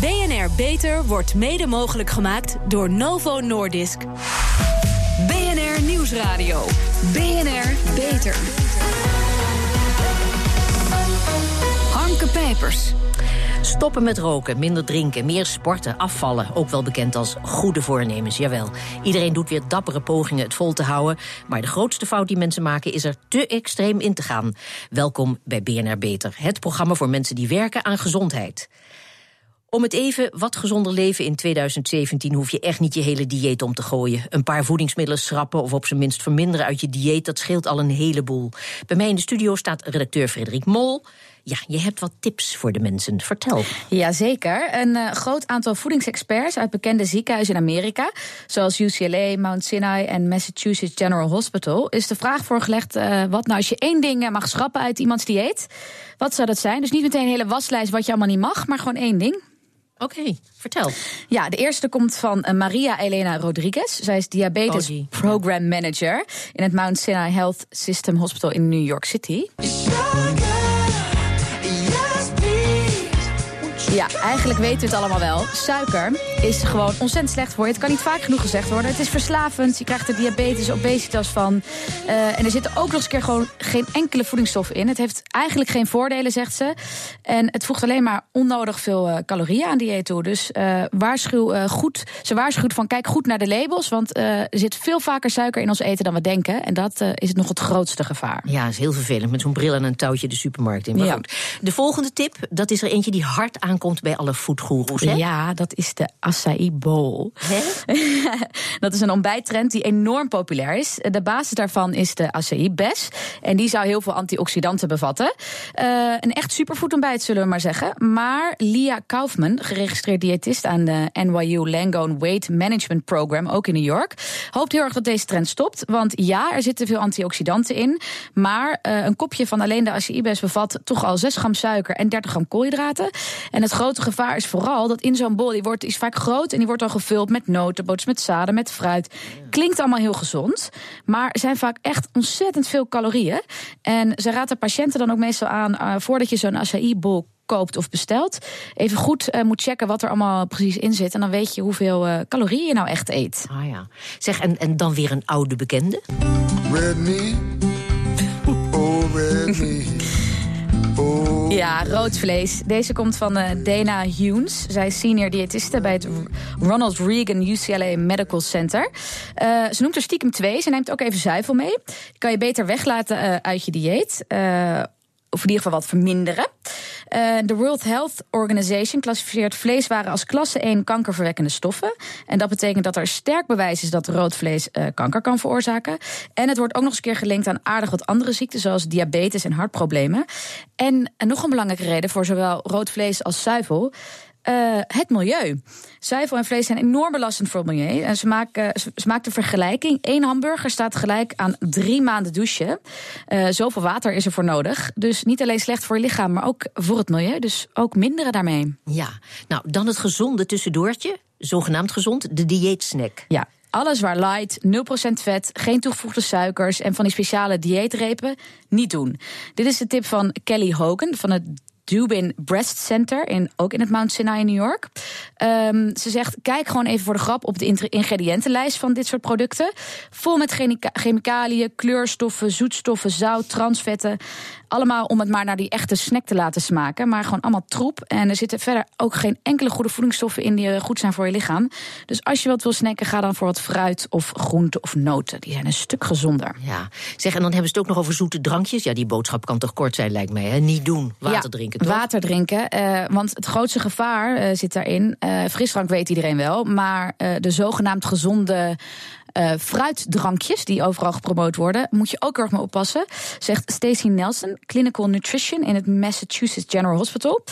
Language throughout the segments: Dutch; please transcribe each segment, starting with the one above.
BNR Beter wordt mede mogelijk gemaakt door Novo Nordisk. BNR Nieuwsradio. BNR Beter. Harmke Pijpers. Stoppen met roken, minder drinken, meer sporten, afvallen. Ook wel bekend als goede voornemens, jawel. Iedereen doet weer dappere pogingen het vol te houden. Maar de grootste fout die mensen maken is er te extreem in te gaan. Welkom bij BNR Beter, het programma voor mensen die werken aan gezondheid. Om het even wat gezonder leven in 2017 hoef je echt niet je hele dieet om te gooien. Een paar voedingsmiddelen schrappen of op zijn minst verminderen uit je dieet, dat scheelt al een heleboel. Bij mij in de studio staat redacteur Frederik Mol. Ja, je hebt wat tips voor de mensen. Vertel. Jazeker. Een uh, groot aantal voedingsexperts uit bekende ziekenhuizen in Amerika, zoals UCLA, Mount Sinai en Massachusetts General Hospital, is de vraag voorgelegd: uh, wat nou als je één ding mag schrappen uit iemands dieet? Wat zou dat zijn? Dus niet meteen een hele waslijst wat je allemaal niet mag, maar gewoon één ding. Oké, okay, vertel. Ja, de eerste komt van uh, Maria Elena Rodriguez. Zij is diabetes program manager in het Mount Sinai Health System Hospital in New York City. Ja, eigenlijk weten we het allemaal wel. Suiker is gewoon ontzettend slecht voor je. Het kan niet vaak genoeg gezegd worden. Het is verslavend. Je krijgt er diabetes, obesitas van. Uh, en er zitten ook nog eens een keer gewoon geen enkele voedingsstoffen in. Het heeft eigenlijk geen voordelen, zegt ze. En het voegt alleen maar onnodig veel uh, calorieën aan dieet toe. Dus uh, waarschuw goed. Ze waarschuwt van kijk goed naar de labels. Want er zit veel vaker suiker in ons eten dan we denken. En dat is nog het grootste gevaar. Ja, is heel vervelend. Met zo'n bril en een touwtje de supermarkt in. Maar ja. goed. De volgende tip, dat is er eentje die hard aankomt bij alle foodgoeroes. Ja, dat is de acai bowl. dat is een ontbijttrend die enorm populair is. De basis daarvan is de acai bes. En die zou heel veel antioxidanten bevatten. Uh, een echt superfood ontbijt, zullen we maar zeggen. Maar Lia Kaufman, geregistreerd diëtist aan de NYU Langone Weight Management Program, ook in New York, hoopt heel erg dat deze trend stopt. Want ja, er zitten veel antioxidanten in. Maar uh, een kopje van alleen de acai bes bevat toch al 6 gram suiker en 30 gram koolhydraten. En het grote gevaar is vooral dat in zo'n bol, die wordt, is vaak groot en die wordt dan gevuld met notenbootjes, met zaden, met fruit. Klinkt allemaal heel gezond, maar er zijn vaak echt ontzettend veel calorieën. En ze raden patiënten dan ook meestal aan, uh, voordat je zo'n acai-bol koopt of bestelt, even goed uh, moet checken wat er allemaal precies in zit. En dan weet je hoeveel uh, calorieën je nou echt eet. Ah ja. Zeg, en, en dan weer een oude bekende? Red me. Oh, red me. Ja, rood vlees. Deze komt van uh, Dana Hunes. Zij is senior diëtiste bij het Ronald Reagan UCLA Medical Center. Uh, ze noemt er stiekem twee. Ze neemt ook even zuivel mee. Kan je beter weglaten uh, uit je dieet of in ieder geval wat verminderen. Uh, de World Health Organization klassificeert vleeswaren als klasse 1 kankerverwekkende stoffen. En dat betekent dat er sterk bewijs is dat rood vlees uh, kanker kan veroorzaken. En het wordt ook nog eens een keer gelinkt aan aardig wat andere ziekten, zoals diabetes en hartproblemen. En, en nog een belangrijke reden voor zowel rood vlees als zuivel uh, het milieu. Zuivel en vlees zijn enorm belastend voor het milieu. En ze maken, ze, ze maakt een vergelijking. Eén hamburger staat gelijk aan drie maanden douchen. Uh, zoveel water is er voor nodig. Dus niet alleen slecht voor je lichaam, maar ook voor het milieu. Dus ook minderen daarmee. Ja, nou dan het gezonde tussendoortje. Zogenaamd gezond, de dieetsnack. Ja, alles waar light, 0% vet, geen toegevoegde suikers en van die speciale dieetrepen niet doen. Dit is de tip van Kelly Hogan van het Dubin Breast Center, in, ook in het Mount Sinai in New York. Um, ze zegt, kijk gewoon even voor de grap op de ingrediëntenlijst van dit soort producten. Vol met chemicaliën, kleurstoffen, zoetstoffen, zout, transvetten. Allemaal om het maar naar die echte snack te laten smaken. Maar gewoon allemaal troep. En er zitten verder ook geen enkele goede voedingsstoffen in die goed zijn voor je lichaam. Dus als je wat wil snacken, ga dan voor wat fruit of groente of noten. Die zijn een stuk gezonder. Ja, zeg, en dan hebben ze het ook nog over zoete drankjes. Ja, die boodschap kan toch kort zijn, lijkt mij. Hè? Niet doen, water ja, drinken. Toch? Water drinken. Uh, want het grootste gevaar uh, zit daarin. Uh, frisdrank weet iedereen wel. Maar de zogenaamd gezonde uh, fruitdrankjes die overal gepromoot worden, moet je ook erg mee oppassen. Zegt Stacey Nelson, Clinical Nutrition in het Massachusetts General Hospital.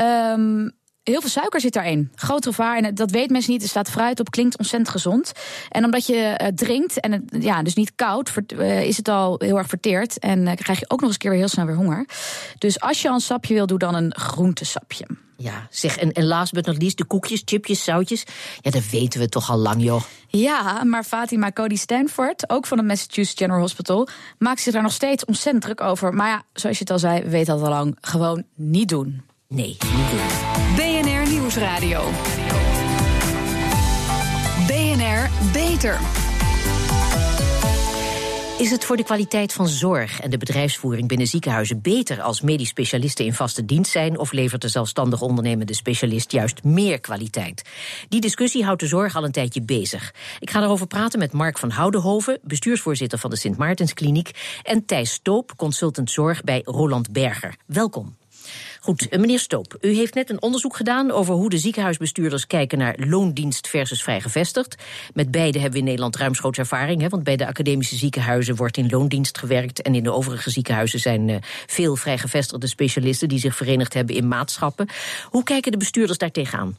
Um, heel veel suiker zit daarin. Groot gevaar. En dat weet mensen niet. Er staat fruit op, klinkt ontzettend gezond. En omdat je uh, drinkt en het ja, dus niet koud, uh, is het al heel erg verteerd. En uh, krijg je ook nog eens een keer weer heel snel weer honger. Dus als je al een sapje wil, doe dan een groentesapje. Ja, zeg, en, en last but not least, de koekjes, chipjes, zoutjes. Ja, dat weten we toch al lang, joh. Ja, maar Fatima Cody Stanford, ook van het Massachusetts General Hospital, maakt zich daar nog steeds ontzettend druk over. Maar ja, zoals je het al zei, weet dat al lang. Gewoon niet doen. Nee, niet doen. BNR Beter. Is het voor de kwaliteit van zorg en de bedrijfsvoering binnen ziekenhuizen beter als medisch specialisten in vaste dienst zijn of levert de zelfstandig ondernemende specialist juist meer kwaliteit? Die discussie houdt de zorg al een tijdje bezig. Ik ga erover praten met Mark van Houdenhoven, bestuursvoorzitter van de Sint Maartenskliniek, en Thijs Stoop, consultant zorg bij Roland Berger. Welkom. Goed, eh, meneer Stoop, u heeft net een onderzoek gedaan over hoe de ziekenhuisbestuurders kijken naar loondienst versus vrijgevestigd. Met beide hebben we in Nederland ruimschoots ervaring, hè, want bij de academische ziekenhuizen wordt in loondienst gewerkt en in de overige ziekenhuizen zijn uh, veel vrijgevestigde specialisten die zich verenigd hebben in maatschappen. Hoe kijken de bestuurders daar tegenaan?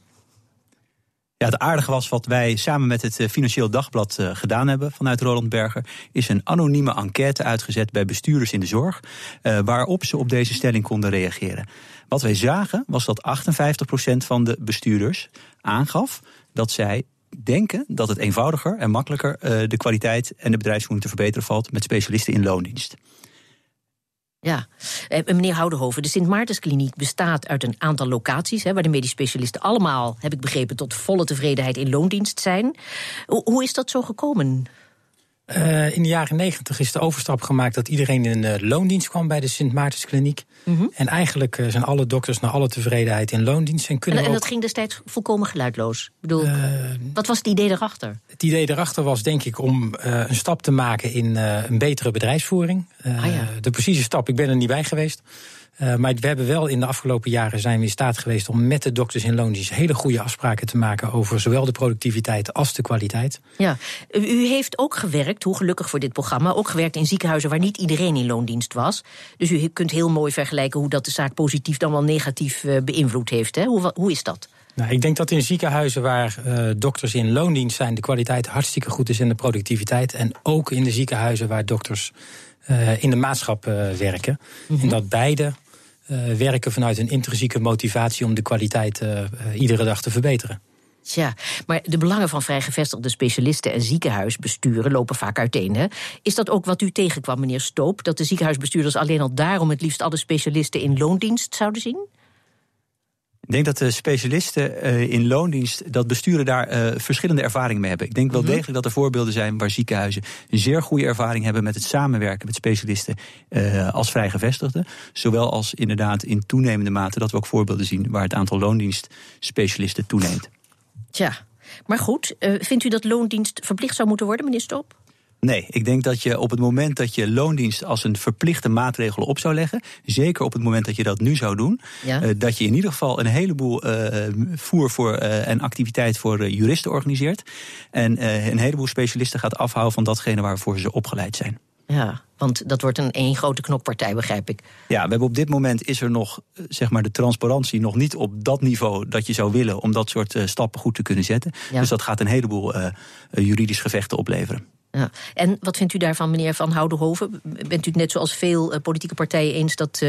Ja, het aardige was wat wij samen met het eh, Financieel Dagblad uh, gedaan hebben vanuit Roland Berger, is een anonieme enquête uitgezet bij bestuurders in de zorg, uh, waarop ze op deze stelling konden reageren. Wat wij zagen was dat 58% van de bestuurders aangaf dat zij denken dat het eenvoudiger en makkelijker de kwaliteit en de bedrijfsvoering te verbeteren valt met specialisten in loondienst. Ja, eh, meneer Houdenhoven, de Sint Maartenskliniek bestaat uit een aantal locaties... Hè, waar de medisch specialisten allemaal, heb ik begrepen... tot volle tevredenheid in loondienst zijn. Hoe is dat zo gekomen? Uh, in de jaren negentig is de overstap gemaakt dat iedereen in uh, loondienst kwam bij de Sint Maartenskliniek. Mm -hmm. En eigenlijk uh, zijn alle dokters naar alle tevredenheid in loondienst. En, kunnen en, en dat ging destijds volkomen geluidloos. Ik bedoel, wat was het idee erachter? Het idee erachter was denk ik om een stap te maken in een betere bedrijfsvoering. Ah, ja. De precieze stap, ik ben er niet bij geweest. Uh, maar we hebben wel in de afgelopen jaren zijn we in staat geweest om met de dokters in loondienst hele goede afspraken te maken over zowel de productiviteit als de kwaliteit. Ja, u heeft ook gewerkt, hoe gelukkig voor dit programma, ook gewerkt in ziekenhuizen waar niet iedereen in loondienst was. Dus u kunt heel mooi vergelijken hoe dat de zaak positief dan wel negatief uh, beïnvloed heeft. Hè? Hoe, hoe is dat? Nou, ik denk dat in ziekenhuizen waar uh, dokters in loondienst zijn, de kwaliteit hartstikke goed is en de productiviteit. En ook in de ziekenhuizen waar dokters uh, in de maatschap uh, werken. Mm -hmm. En dat beide werken vanuit een intrinsieke motivatie om de kwaliteit uh, uh, iedere dag te verbeteren. Tja, maar de belangen van vrijgevestigde specialisten en ziekenhuisbesturen lopen vaak uiteen. Is dat ook wat u tegenkwam, meneer Stoop? Dat de ziekenhuisbestuurders alleen al daarom het liefst alle specialisten in loondienst zouden zien? Ik denk dat de specialisten uh, in loondienst, dat besturen daar uh, verschillende ervaringen mee hebben. Ik denk wel -hmm. degelijk dat er voorbeelden zijn waar ziekenhuizen een zeer goede ervaring hebben met het samenwerken met specialisten uh, als vrijgevestigden. Zowel als inderdaad in toenemende mate dat we ook voorbeelden zien waar het aantal loondienstspecialisten toeneemt. Tja, maar goed, vindt u dat loondienst verplicht zou moeten worden, meneer Stop? Nee, ik denk dat je op het moment dat je loondienst als een verplichte maatregel op zou leggen, zeker op het moment dat je dat nu zou doen, ja. uh, dat je in ieder geval een heleboel uh, voer voor, uh, en activiteit voor juristen organiseert. En een heleboel specialisten gaat afhouden van datgene waarvoor ze opgeleid zijn. Ja, want dat wordt een één grote knokpartij, begrijp ik. Ja, we hebben op dit moment is er nog zeg maar, de transparantie nog niet op dat niveau dat je zou willen om dat soort stappen goed te kunnen zetten. Ja. Dus dat gaat een heleboel juridisch gevechten opleveren. Ja. En wat vindt u daarvan, meneer Van Houdenhoven? Bent u het net zoals veel uh, politieke partijen eens dat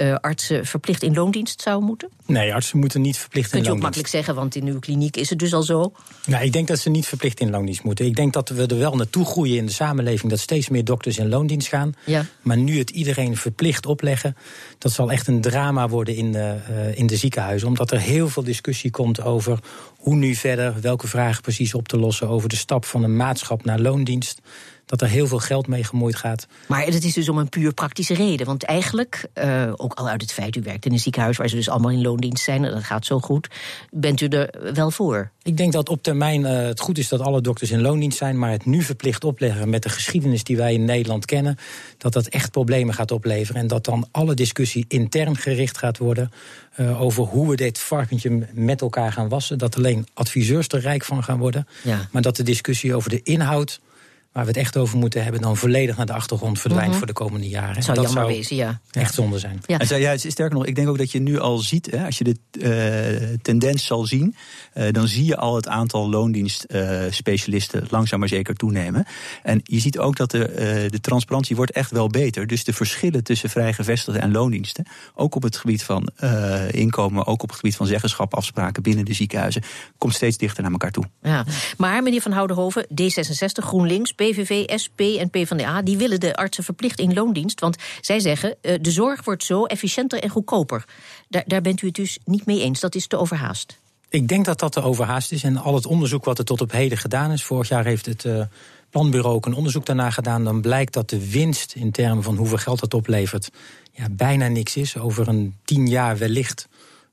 uh, artsen verplicht in loondienst zouden moeten? Nee, artsen moeten niet verplicht Kunt in loondienst. Kunt u ook makkelijk zeggen, want in uw kliniek is het dus al zo? Nou, ik denk dat ze niet verplicht in loondienst moeten. Ik denk dat we er wel naartoe groeien in de samenleving dat steeds meer dokters in loondienst gaan. Ja. Maar nu het iedereen verplicht opleggen, dat zal echt een drama worden in de, in de ziekenhuizen. Omdat er heel veel discussie komt over hoe nu verder, welke vragen precies op te lossen over de stap van een maatschap naar loondienst dat er heel veel geld mee gemoeid gaat. Maar het is dus om een puur praktische reden. Want eigenlijk, uh, ook al uit het feit, u werkt in een ziekenhuis waar ze dus allemaal in loondienst zijn, en dat gaat zo goed, bent u er wel voor? Ik denk dat op termijn uh, het goed is dat alle dokters in loondienst zijn, maar het nu verplicht opleggen met de geschiedenis die wij in Nederland kennen, dat dat echt problemen gaat opleveren. En dat dan alle discussie intern gericht gaat worden uh, over hoe we dit varkentje met elkaar gaan wassen. Dat alleen adviseurs er rijk van gaan worden. Ja. Maar dat de discussie over de inhoud waar we het echt over moeten hebben, dan volledig naar de achtergrond verdwijnt mhm. voor de komende jaren. Zou dat jammer zou wezen, ja. Echt zonde zijn. Ja. En ja, sterker nog, ik denk ook dat je nu al ziet, hè, als je de uh, tendens zal zien, uh, dan zie je al het aantal loondienstspecialisten uh, langzaam maar zeker toenemen. En je ziet ook dat de, de transparantie wordt echt wel beter. Dus de verschillen tussen vrijgevestigden en loondiensten, ook op het gebied van inkomen, ook op het gebied van zeggenschap, afspraken binnen de ziekenhuizen, komt steeds dichter naar elkaar toe. Ja. Maar meneer Van Houdenhoven, D66, GroenLinks, PVV, SP en PvdA... die willen de artsen verplicht in loondienst. Want zij zeggen, uh, de zorg wordt zo efficiënter en goedkoper. Daar, daar bent u het dus niet mee eens. Dat is te overhaast. Ik denk dat dat te overhaast is. En al het onderzoek wat er tot op heden gedaan is... vorig jaar heeft het... Uh, planbureau ook een onderzoek daarna gedaan. Dan blijkt dat de winst in termen van hoeveel geld dat oplevert. Ja, bijna niks is. Over een tien jaar wellicht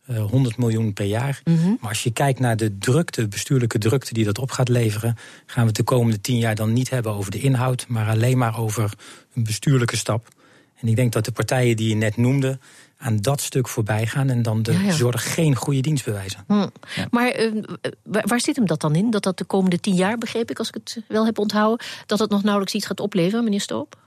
100 eh, miljoen per jaar. Mhm. Maar als je kijkt naar de drukte, bestuurlijke drukte die dat op gaat leveren, gaan we het de komende tien jaar dan niet hebben over de inhoud, maar alleen maar over een bestuurlijke stap. En ik denk dat de partijen die je net noemde aan dat stuk voorbij gaan en dan de zorg geen goede dienst bewijzen. Hm. Maar uh, waar zit hem dat dan in? Dat dat de komende tien jaar, begreep ik, als ik het wel heb onthouden, dat het nog nauwelijks iets gaat opleveren, meneer Stoop?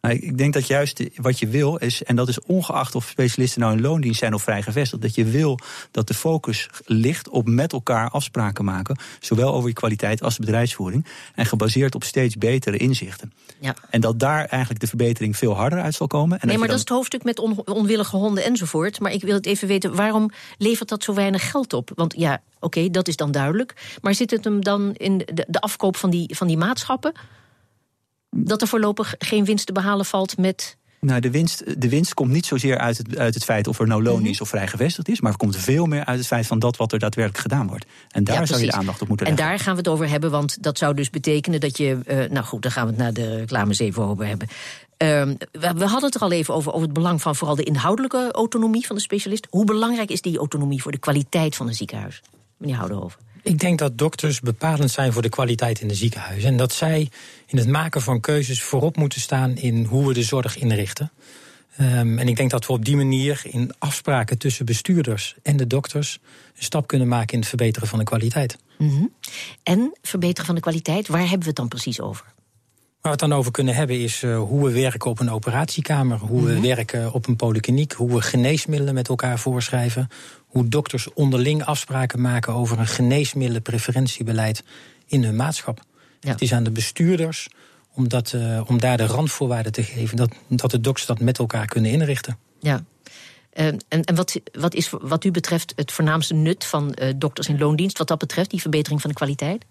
Nou, ik denk dat juist wat je wil is, en dat is ongeacht of specialisten nou in loondienst zijn of vrij gevestigd, dat je wil dat de focus ligt op met elkaar afspraken maken, zowel over je kwaliteit als de bedrijfsvoering, en gebaseerd op steeds betere inzichten. Ja. En dat daar eigenlijk de verbetering veel harder uit zal komen. En nee, maar dat is het hoofdstuk met onwillige honden enzovoort. Maar ik wil het even weten, waarom levert dat zo weinig geld op? Want ja, oké, dat is dan duidelijk. Maar zit het hem dan in de, de afkoop van die, van die maatschappen? Dat er voorlopig geen winst te behalen valt met nou, de winst, de winst komt niet zozeer uit het, uit het feit of er nou loon is mhm. of vrij gevestigd is, maar het komt veel meer uit het feit van dat wat er daadwerkelijk gedaan wordt. En daar zou je de aandacht op moeten leggen. En daar gaan we het over hebben, want dat zou dus betekenen dat je. Uh, nou goed, dan gaan we het naar de reclames even over hebben. Uh, we, hadden het er al even over, over het belang van vooral de inhoudelijke autonomie van de specialist. Hoe belangrijk is die autonomie voor de kwaliteit van een ziekenhuis? Meneer Houdenhoven. Ik denk dat dokters bepalend zijn voor de kwaliteit in de ziekenhuizen. En dat zij in het maken van keuzes voorop moeten staan in hoe we de zorg inrichten. Um, en ik denk dat we op die manier in afspraken tussen bestuurders en de dokters een stap kunnen maken in het verbeteren van de kwaliteit. Mm. En verbeteren van de kwaliteit, waar hebben we het dan precies over? Waar we het dan over kunnen hebben is uh, hoe we werken op een operatiekamer, hoe we mhm. werken op een polykliniek, hoe we geneesmiddelen met elkaar voorschrijven, hoe dokters onderling afspraken maken over een geneesmiddelenpreferentiebeleid in hun maatschap. Het is aan de bestuurders om, dat, uh, om daar de randvoorwaarden te geven, dat, dat de dokters dat met elkaar kunnen inrichten. Ja. Uh, en en wat, wat is wat u betreft het voornaamste nut van uh, dokters in loondienst, wat dat betreft, die verbetering van de kwaliteit?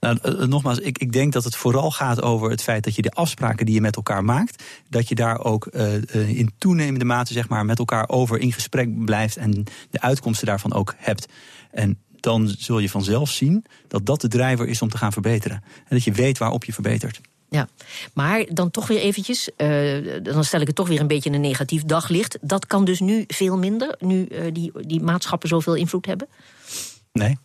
Nou, eh, eh, nogmaals, ik, ik denk dat het vooral gaat over het feit dat je de afspraken die je met elkaar maakt, dat je daar ook uh, in toenemende mate zeg maar, met elkaar over in gesprek blijft en de uitkomsten daarvan ook hebt. En dan zul je vanzelf zien dat dat de drijver is om te gaan verbeteren. En dat je weet waarop je verbetert. Ja, maar dan toch weer eventjes, uh, dan stel ik het toch weer een beetje in een negatief daglicht. Dat kan dus nu veel minder, nu uh, die, die maatschappen zoveel invloed hebben? Nee.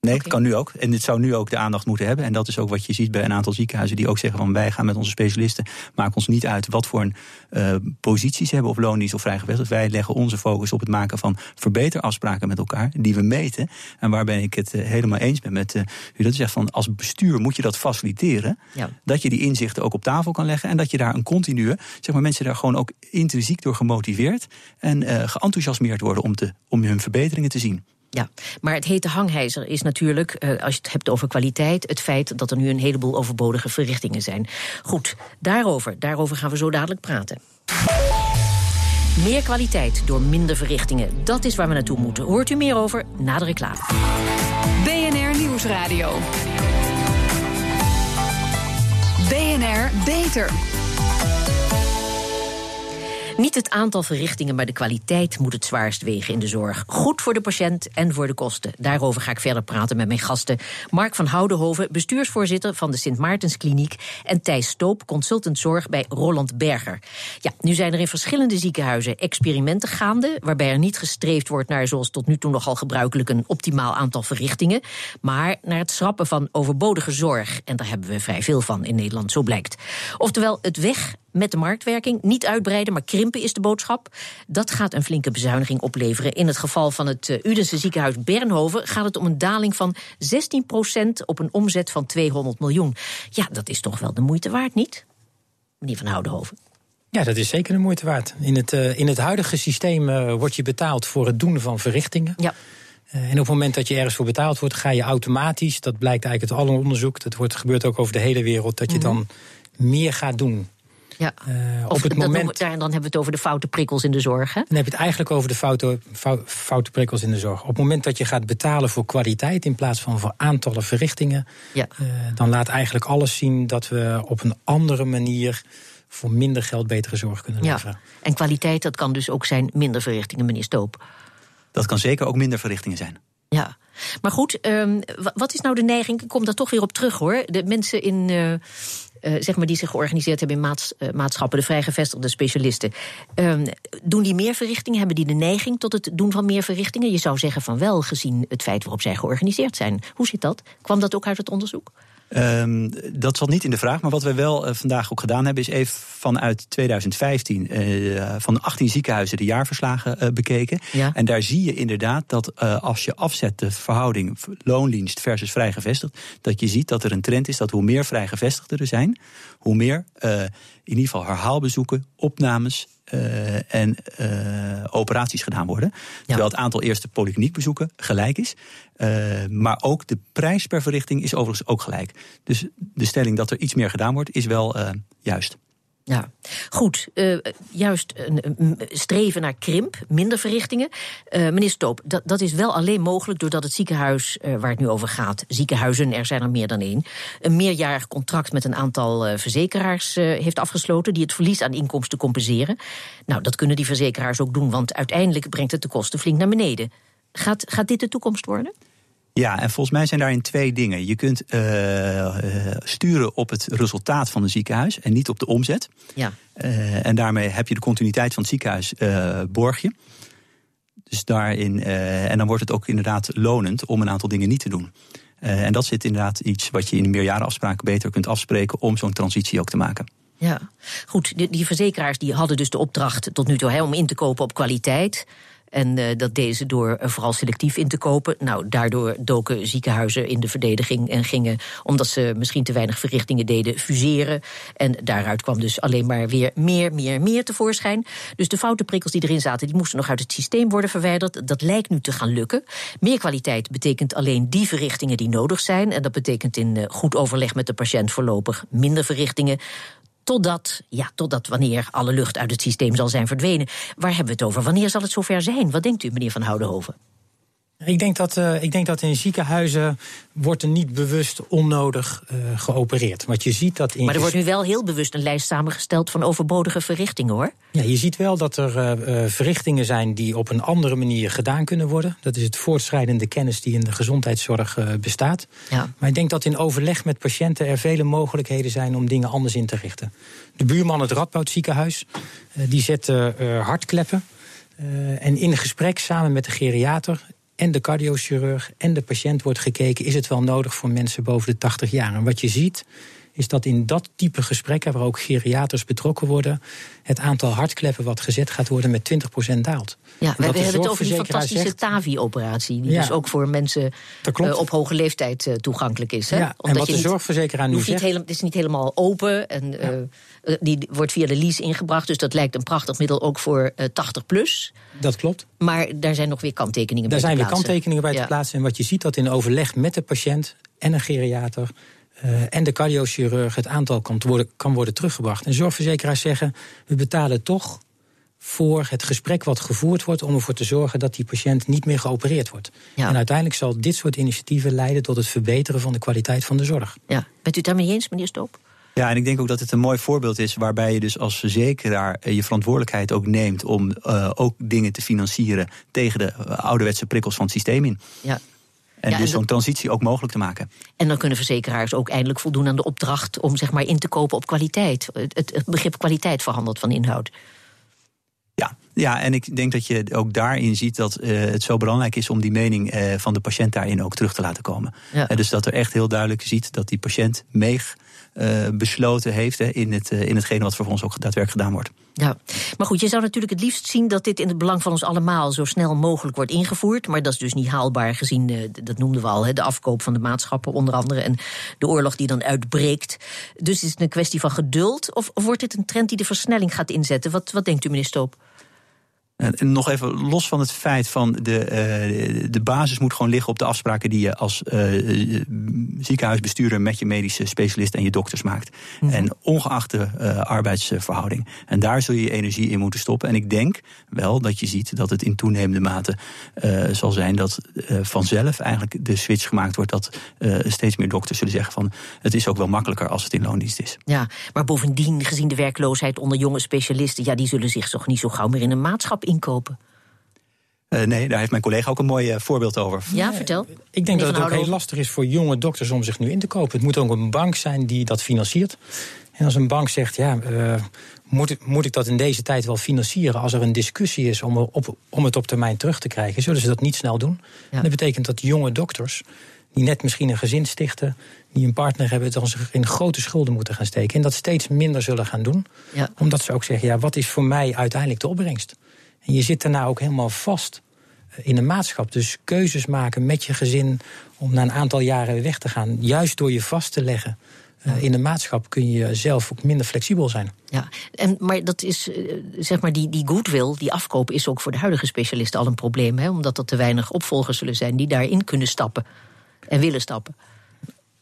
Nee, het kan nu ook. En dit zou nu ook de aandacht moeten hebben. En dat is ook wat je ziet bij een aantal ziekenhuizen die ook zeggen van wij gaan met onze specialisten, maak ons niet uit wat voor een uh, posities ze hebben of loondienst of vrijgevestigd. Wij leggen onze focus op het maken van verbeterafspraken met elkaar, die we meten. En waarbij ik het uh, helemaal eens ben met uh, u dat zegt van als bestuur moet je dat faciliteren. Ja. Dat je die inzichten ook op tafel kan leggen en dat je daar een continue, zeg maar mensen daar gewoon ook intrinsiek door gemotiveerd en geenthousiasmeerd worden om, te, om hun verbeteringen te zien. Ja, maar het hete hangijzer is natuurlijk, uh, als je het hebt over kwaliteit, het feit dat er nu een heleboel overbodige verrichtingen zijn. Goed, daarover, daarover gaan we zo dadelijk praten. Meer kwaliteit door minder verrichtingen. Dat is waar we naartoe moeten. Hoort u meer over na de reclame. BNR Nieuwsradio. BNR Beter. Niet het aantal verrichtingen, maar de kwaliteit moet het zwaarst wegen in de zorg. Goed voor de patiënt en voor de kosten. Daarover ga ik verder praten met mijn gasten. Mark van Houdenhoven, bestuursvoorzitter van de Sint Maartenskliniek. En Thijs Stoop, consultant zorg bij Roland Berger. Ja, nu zijn er in verschillende ziekenhuizen experimenten gaande. waarbij er niet gestreefd wordt naar, zoals tot nu toe nogal gebruikelijk, een optimaal aantal verrichtingen. maar naar het schrappen van overbodige zorg. En daar hebben we vrij veel van in Nederland, zo blijkt. Oftewel, het weg met de marktwerking, niet uitbreiden, maar krimpen is de boodschap. Dat gaat een flinke bezuiniging opleveren. In het geval van het uh, Udense ziekenhuis Bernhoven gaat het om een daling van 16% op een omzet van 200 miljoen. Ja, dat is toch wel de moeite waard, niet? Meneer Van Houdenhoven. Ja, dat is zeker de moeite waard. In het, uh, in het huidige systeem uh, word je betaald voor het doen van verrichtingen. Ja. Uh, en op het moment dat je ergens voor betaald wordt, ga je automatisch, dat blijkt eigenlijk uit alle onderzoek, dat wordt, gebeurt ook over de hele wereld, dat je mm -hmm. dan meer gaat doen. Ja. op het moment, we, dan hebben we het over de foute prikkels in de zorg. Hè? Dan heb je het eigenlijk over de foute, foute prikkels in de zorg. Op het moment dat je gaat betalen voor kwaliteit in plaats van voor aantallen verrichtingen, ja. dan laat eigenlijk alles zien dat we op een andere manier voor minder geld betere zorg kunnen leveren. Ja. En kwaliteit, dat kan dus ook zijn minder verrichtingen, meneer Stoop. Dat kan zeker ook minder verrichtingen zijn. Ja, maar goed, um, wat is nou de neiging? Ik kom daar toch weer op terug hoor. De mensen in. Uh, uh, zeg maar die zich georganiseerd hebben in maats, uh, maatschappen, de vrijgevestigde specialisten. Um, doen die meer verrichtingen? Hebben die de neiging tot het doen van meer verrichtingen? Je zou zeggen van wel, gezien het feit waarop zij georganiseerd zijn. Hoe zit dat? Kwam dat ook uit het onderzoek? Um, dat zat niet in de vraag, maar wat wij wel uh, vandaag ook gedaan hebben, is even vanuit 2015 uh, van 18 ziekenhuizen de jaarverslagen uh, bekeken. Ja. En daar zie je inderdaad dat als je afzet de verhouding loondienst versus vrijgevestigd, dat je ziet dat er een trend is dat hoe meer vrijgevestigden er zijn, hoe meer in ieder geval herhaalbezoeken, opnames, uh, en uh, operaties gedaan worden. Ja. Terwijl het aantal eerste polykliniekbezoeken gelijk is. Maar ook de prijs per verrichting is overigens ook gelijk. Dus de stelling dat er iets meer gedaan wordt, is wel juist. Ja, goed. Uh, juist een, streven naar krimp, minder verrichtingen. Uh, meneer Stoop, dat, dat is wel alleen mogelijk doordat het ziekenhuis uh, waar het nu over gaat, ziekenhuizen, er zijn er meer dan één, een meerjarig contract met een aantal verzekeraars heeft afgesloten die het verlies aan inkomsten compenseren. Nou, dat kunnen die verzekeraars ook doen, want uiteindelijk brengt het de kosten flink naar beneden. Gaat, gaat dit de toekomst worden? Ja, en volgens mij zijn daarin twee dingen. Je kunt uh, sturen op het resultaat van een ziekenhuis en niet op de omzet. Ja. Uh, en daarmee heb je de continuïteit van het ziekenhuis uh, borg je. Dus daarin, en dan wordt het ook inderdaad lonend om een aantal dingen niet te doen. en dat zit inderdaad iets wat je in de meerjarenafspraken beter kunt afspreken om zo'n transitie ook te maken. Ja, goed. Die, die verzekeraars die hadden dus de opdracht tot nu toe hè, om in te kopen op kwaliteit. En uh, dat deden ze door uh, vooral selectief in te kopen. Nou, daardoor doken ziekenhuizen in de verdediging en gingen, omdat ze misschien te weinig verrichtingen deden, fuseren. En daaruit kwam dus alleen maar weer meer, meer, meer tevoorschijn. Dus de foute prikkels die erin zaten, die moesten nog uit het systeem worden verwijderd. Dat lijkt nu te gaan lukken. Meer kwaliteit betekent alleen die verrichtingen die nodig zijn. En dat betekent in uh, goed overleg met de patiënt voorlopig minder verrichtingen. Totdat, ja, totdat wanneer alle lucht uit het systeem zal zijn verdwenen. Waar hebben we het over? Wanneer zal het zover zijn? Wat denkt u, meneer Van Houdenhoven? Ik denk, dat, uh, ik denk dat in ziekenhuizen wordt er niet bewust onnodig uh, geopereerd. Want je ziet dat in maar er wordt nu wel heel bewust een lijst samengesteld van overbodige verrichtingen, hoor. Ja, je ziet wel dat er uh, verrichtingen zijn die op een andere manier gedaan kunnen worden. Dat is het voortschrijdende kennis die in de gezondheidszorg bestaat. Ja. Maar ik denk dat in overleg met patiënten er vele mogelijkheden zijn om dingen anders in te richten. De buurman het Radboud ziekenhuis, die zet hartkleppen. en in gesprek samen met de geriater en de cardiochirurg en de patiënt wordt gekeken... is het wel nodig voor mensen boven de 80 jaar? En wat je ziet is dat in dat type gesprekken... waar ook geriaters betrokken worden... het aantal hartkleppen wat gezet gaat worden met 20% daalt. Ja, we hebben het over die fantastische TAVI-operatie... die ja, dus ook voor mensen uh, op hoge leeftijd uh, toegankelijk is. Hè? Ja, Omdat en wat de zorgverzekeraar nu zegt... Het is niet helemaal open en ja. uh, die wordt via de lease ingebracht... dus dat lijkt een prachtig middel ook voor 80 plus... Dat klopt. Maar daar zijn nog weer kanttekeningen daar bij te plaatsen. Daar zijn weer kanttekeningen bij te plaatsen. En wat je ziet dat in overleg met de patiënt en een geriater... Uh, en de cardiochirurg het aantal kan worden, kan worden teruggebracht. En zorgverzekeraars zeggen, we betalen toch voor het gesprek wat gevoerd wordt... om ervoor te zorgen dat die patiënt niet meer geopereerd wordt. Ja. En uiteindelijk zal dit soort initiatieven leiden... tot het verbeteren van de kwaliteit van de zorg. Ja. Bent u het daarmee eens, meneer Stoop? Ja, en ik denk ook dat het een mooi voorbeeld is waarbij je dus als verzekeraar je verantwoordelijkheid ook neemt om uh, ook dingen te financieren tegen de ouderwetse prikkels van het systeem in. Ja. En ja, dus zo'n transitie ook mogelijk te maken. En dan kunnen verzekeraars ook eindelijk voldoen aan de opdracht om zeg maar in te kopen op kwaliteit. Het, het begrip kwaliteit verhandeld van inhoud. Ja, Ja, en ik denk dat je ook daarin ziet dat het zo belangrijk is om die mening van de patiënt daarin ook terug te laten komen. Ja. dus dat er echt heel duidelijk ziet dat die patiënt meeg besloten heeft hè, in, het, uh, in hetgene wat voor ons ook daadwerkelijk gedaan wordt. Ja, maar goed, je zou natuurlijk het liefst zien dat dit in het belang van ons allemaal zo snel mogelijk wordt ingevoerd. Maar dat is dus niet haalbaar gezien, uh, dat noemden we al, hè, de afkoop van de maatschappen onder andere en de oorlog die dan uitbreekt. Dus is het een kwestie van geduld of, of wordt dit een trend die de versnelling gaat inzetten? Wat, wat denkt u, meneer Stoop? En nog even los van het feit van de, uh, de basis moet gewoon liggen op de afspraken die je als uh, ziekenhuisbestuurder met je medische specialist en je dokters maakt. Mhm. En ongeacht de arbeidsverhouding. En daar zul je je energie in moeten stoppen. En ik denk wel dat je ziet dat het in toenemende mate zal zijn dat vanzelf eigenlijk de switch gemaakt wordt dat steeds meer dokters zullen zeggen van het is ook wel makkelijker als het in loondienst is. Ja, maar bovendien gezien de werkloosheid onder jonge specialisten, ja, die zullen zich toch niet zo gauw meer in een maatschap inkopen? Uh, nee, daar heeft mijn collega ook een mooi uh, voorbeeld over. Ja, vertel. Ik denk dat het ook heel lastig is voor jonge dokters om zich nu in te kopen. Het moet ook een bank zijn die dat financiert. En als een bank zegt, ja, uh, moet, ik, moet ik dat in deze tijd wel financieren? Als er een discussie is om, op, om het op termijn terug te krijgen, zullen ze dat niet snel doen. Ja. Dat betekent dat jonge dokters, die net misschien een gezin stichten, die een partner hebben, dan zich in grote schulden moeten gaan steken. En dat steeds minder zullen gaan doen. Ja. Omdat ze ook zeggen, ja, wat is voor mij uiteindelijk de opbrengst? En je zit daarna ook helemaal vast eh, in een maatschap. Dus keuzes maken met je gezin om na een aantal jaren weg te gaan. Juist door je vast te leggen uh, in de maatschap kun je zelf ook minder flexibel zijn. Ja, en, maar dat is, uh, zeg maar, die, die goodwill, die afkoop, is ook voor de huidige specialisten al een probleem. Hè? Omdat er te weinig opvolgers zullen zijn die daarin kunnen stappen en willen stappen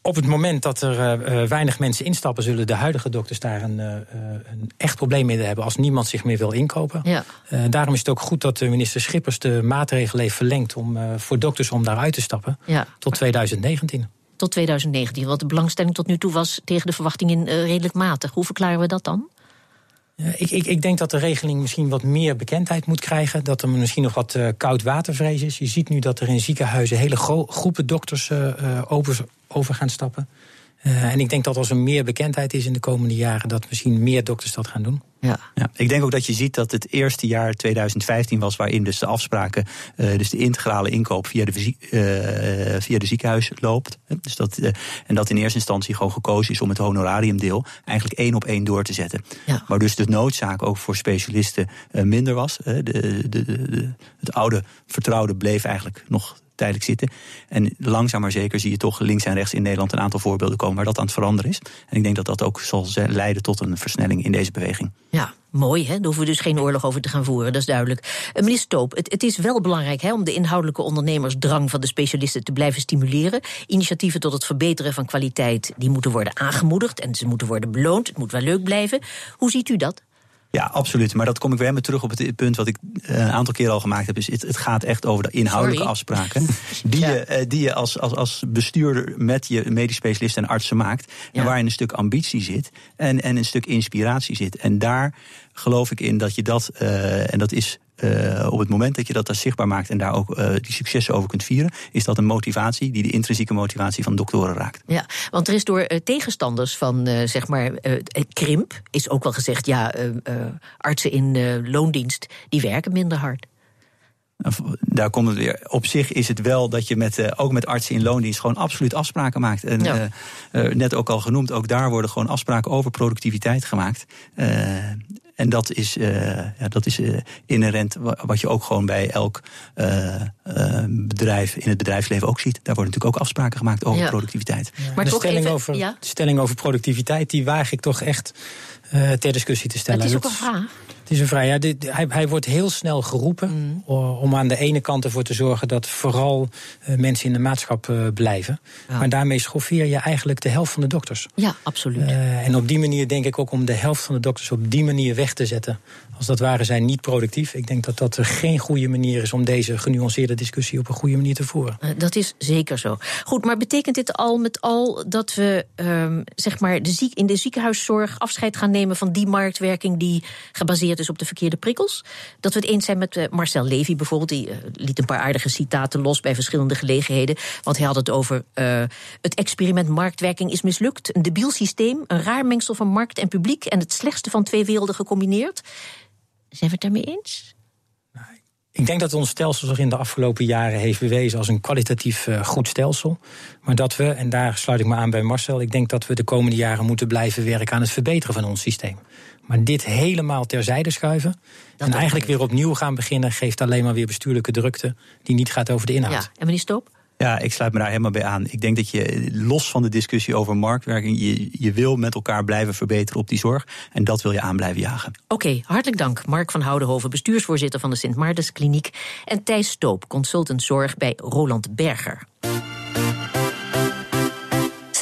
op het moment dat er uh, weinig mensen instappen, zullen de huidige dokters daar een, uh, een echt probleem mee hebben als niemand zich meer wil inkopen. Ja. Uh, daarom is het ook goed dat de minister Schippers de maatregelen heeft verlengd om voor dokters om daaruit te stappen ja. tot 2019. Tot 2019, wat de belangstelling tot nu toe was tegen de verwachting in redelijk matig. Hoe verklaren we dat dan? Ik, ik, ik, denk dat de regeling misschien wat meer bekendheid moet krijgen. Dat er misschien nog wat uh, koud watervrees is. Je ziet nu dat er in ziekenhuizen hele groepen dokters uh, over, over gaan stappen. Uh, en ik denk dat als er meer bekendheid is in de komende jaren, dat misschien meer dokters dat gaan doen. Ja. ja. ik denk ook dat je ziet dat het eerste jaar 2015 was waarin dus de afspraken, uh, dus de integrale inkoop via de, uh, via de ziekenhuis loopt. Dus dat, uh, en dat in eerste instantie gewoon gekozen is om het honorariumdeel eigenlijk één op één door te zetten. Ja. Maar dus de noodzaak ook voor specialisten minder was. De, de, de, het oude vertrouwde bleef eigenlijk nog tijdelijk zitten. En langzaam maar zeker zie je toch links en rechts in Nederland een aantal voorbeelden komen waar dat aan het veranderen is. En ik denk dat dat ook zal leiden tot een versnelling in deze beweging. Ja, Mooi, hè? daar hoeven we dus geen oorlog over te gaan voeren, dat is duidelijk. Uh, meneer Stoop, het, het, is wel belangrijk hè, om de inhoudelijke ondernemersdrang van de specialisten te blijven stimuleren. Initiatieven tot het verbeteren van kwaliteit die moeten worden aangemoedigd en ze moeten worden beloond. Het moet wel leuk blijven. Hoe ziet u dat? Ja, absoluut. Maar dat kom ik weer met terug op het punt wat ik eh, een aantal keer al gemaakt heb. Is het, het gaat echt over de inhoudelijke afspraken. Die, je, eh, die je als, als, als bestuurder met je medisch specialist en artsen maakt. En waarin een stuk ambitie zit en, en een stuk inspiratie zit. En daar geloof ik in dat je dat, uh, en dat is uh, op het moment dat je dat daar zichtbaar maakt en daar ook uh, die successen over kunt vieren, is dat een motivatie die de intrinsieke motivatie van doktoren raakt. Ja, want er is door uh, tegenstanders van zeg maar krimp, is ook wel gezegd, ja, artsen in loondienst die werken minder hard. Daar komt het weer. Op zich is het wel dat je met, ook met artsen in loondienst gewoon absoluut afspraken maakt. En ja. net ook al genoemd, ook daar worden gewoon afspraken over productiviteit gemaakt. En dat is, uh, ja, dat is uh, inherent wat je ook gewoon bij elk uh, bedrijf in het bedrijfsleven ook ziet. Daar worden natuurlijk ook afspraken gemaakt over productiviteit. Ja. Maar de, stelling even, over, de stelling over productiviteit, die waag ik toch echt ter discussie te stellen. Het is ook een vraag. Het is een dit, hij, hij wordt heel snel geroepen mm. om aan de ene kant ervoor te zorgen dat vooral mensen in de maatschappij blijven. Maar daarmee schoffeer je eigenlijk de helft van de dokters. Ja, absoluut. en op die manier denk ik ook om de helft van de dokters op die manier weg te zetten. Als dat ware zijn niet productief. Ik denk dat dat geen goede manier is om deze genuanceerde discussie op een goede manier te voeren. Uh, dat is zeker zo. Goed, maar betekent dit al met al dat we uh, zeg maar de ziek, in de ziekenhuiszorg afscheid gaan nemen van die marktwerking die gebaseerd is op de verkeerde prikkels? Dat we het eens zijn met uh, Marcel Levy bijvoorbeeld, die uh, liet een paar aardige citaten los bij verschillende gelegenheden. Want hij had het over het experiment marktwerking is mislukt. Een debiel systeem, een raar mengsel van markt en publiek en het slechtste van twee werelden gecombineerd. Zijn we het daarmee eens? Ik denk dat ons stelsel zich in de afgelopen jaren heeft bewezen als een kwalitatief goed stelsel. Maar dat we, en daar sluit ik me aan bij Marcel, ik denk dat we de komende jaren moeten blijven werken aan het verbeteren van ons systeem. Maar dit helemaal terzijde schuiven en eigenlijk weer opnieuw gaan beginnen, geeft alleen maar weer bestuurlijke drukte die niet gaat over de inhoud. Ja, en meneer Stoop? Ja, ik sluit me daar helemaal bij aan. Ik denk dat je los van de discussie over marktwerking, je, je wil met elkaar blijven verbeteren op die zorg. En dat wil je aan blijven jagen. Oké, hartelijk dank. Mark van Houdenhoven, bestuursvoorzitter van de Sint Maartenskliniek. En Thijs Stoop, consultant zorg bij Roland Berger.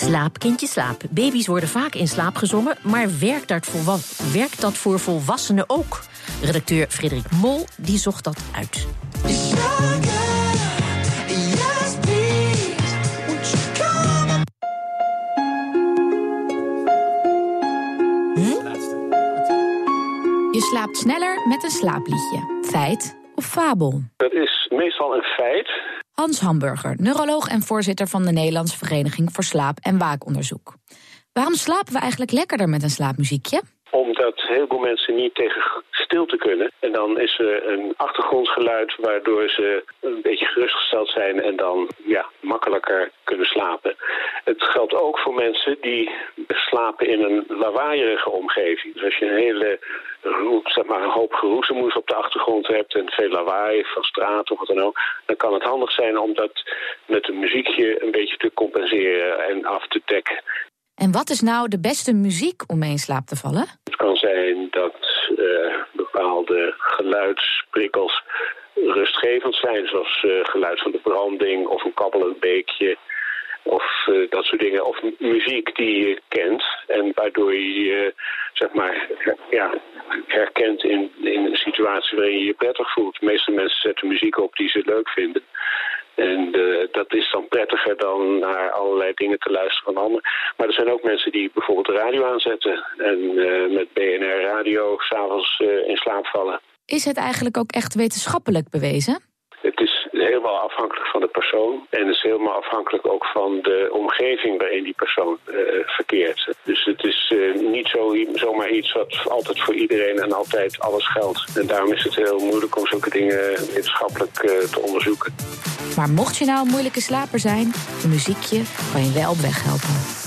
Slaap, kindje, slaap. Baby's worden vaak in slaap gezongen, maar werkt dat, werkt dat voor volwassenen ook? Redacteur Frederik Mol die zocht dat uit. Je slaapt sneller met een slaapliedje. Feit of fabel? Dat is meestal een feit. Hans Hamburger, neuroloog en voorzitter van de Nederlandse Vereniging voor Slaap- en Waakonderzoek. Waarom slapen we eigenlijk lekkerder met een slaapmuziekje? Omdat heel veel mensen niet tegen stilte kunnen. En dan is er een achtergrondgeluid waardoor ze een beetje gerustgesteld zijn en dan ja, makkelijker kunnen slapen. Het geldt ook voor mensen die slapen in een lawaaierige omgeving. Dus als je een hele zeg maar, een hoop geroezemoes op de achtergrond hebt en veel lawaai van straat of wat dan ook, dan kan het handig zijn om dat met een muziekje een beetje te compenseren en af te dekken. En wat is nou de beste muziek om mee in slaap te vallen? Het kan zijn dat uh, bepaalde geluidsprikkels rustgevend zijn, zoals uh, geluid van de branding of een kabbelend beekje. Of uh, dat soort dingen. Of muziek die je kent. En waardoor je je, zeg maar, ja, herkent in, in een situatie waarin je je prettig voelt. De meeste mensen zetten muziek op die ze leuk vinden. En uh, dat is dan prettiger dan naar allerlei dingen te luisteren van anderen. Maar er zijn ook mensen die bijvoorbeeld de radio aanzetten. En uh, met BNR Radio s'avonds uh, in slaap vallen. Is het eigenlijk ook echt wetenschappelijk bewezen? Het is helemaal afhankelijk van de persoon. En is helemaal afhankelijk ook van de omgeving waarin die persoon uh, verkeert. Dus het is uh, niet zo, zomaar iets wat altijd voor iedereen en altijd alles geldt. En daarom is het heel moeilijk om zulke dingen wetenschappelijk uh, te onderzoeken. Maar mocht je nou een moeilijke slaper zijn, een muziekje kan je wel op weg helpen.